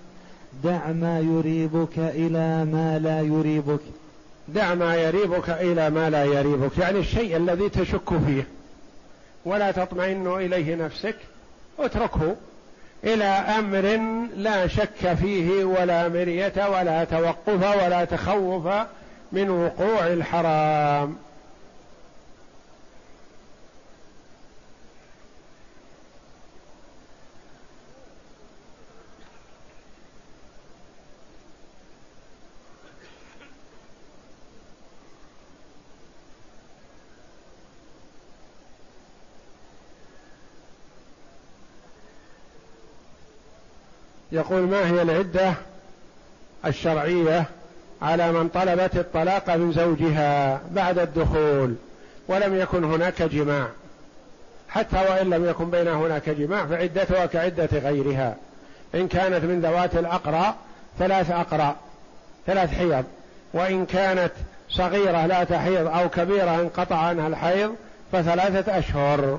دع ما يريبك إلى ما لا يريبك. دع ما يريبك إلى ما لا يريبك يعني الشيء الذي تشك فيه. ولا تطمئن إليه نفسك اتركه إلى أمر لا شك فيه ولا مرية ولا توقف ولا تخوف من وقوع الحرام. يقول ما هي العدة الشرعية على من طلبت الطلاق من زوجها بعد الدخول ولم يكن هناك جماع. حتى وإن لم يكن بينها هناك جماع فعدتها كعدة غيرها. إن كانت من ذوات الأقرى ثلاث أقرى ثلاث حيض. وإن كانت صغيرة لا تحيض أو كبيرة انقطع عنها الحيض فثلاثة أشهر.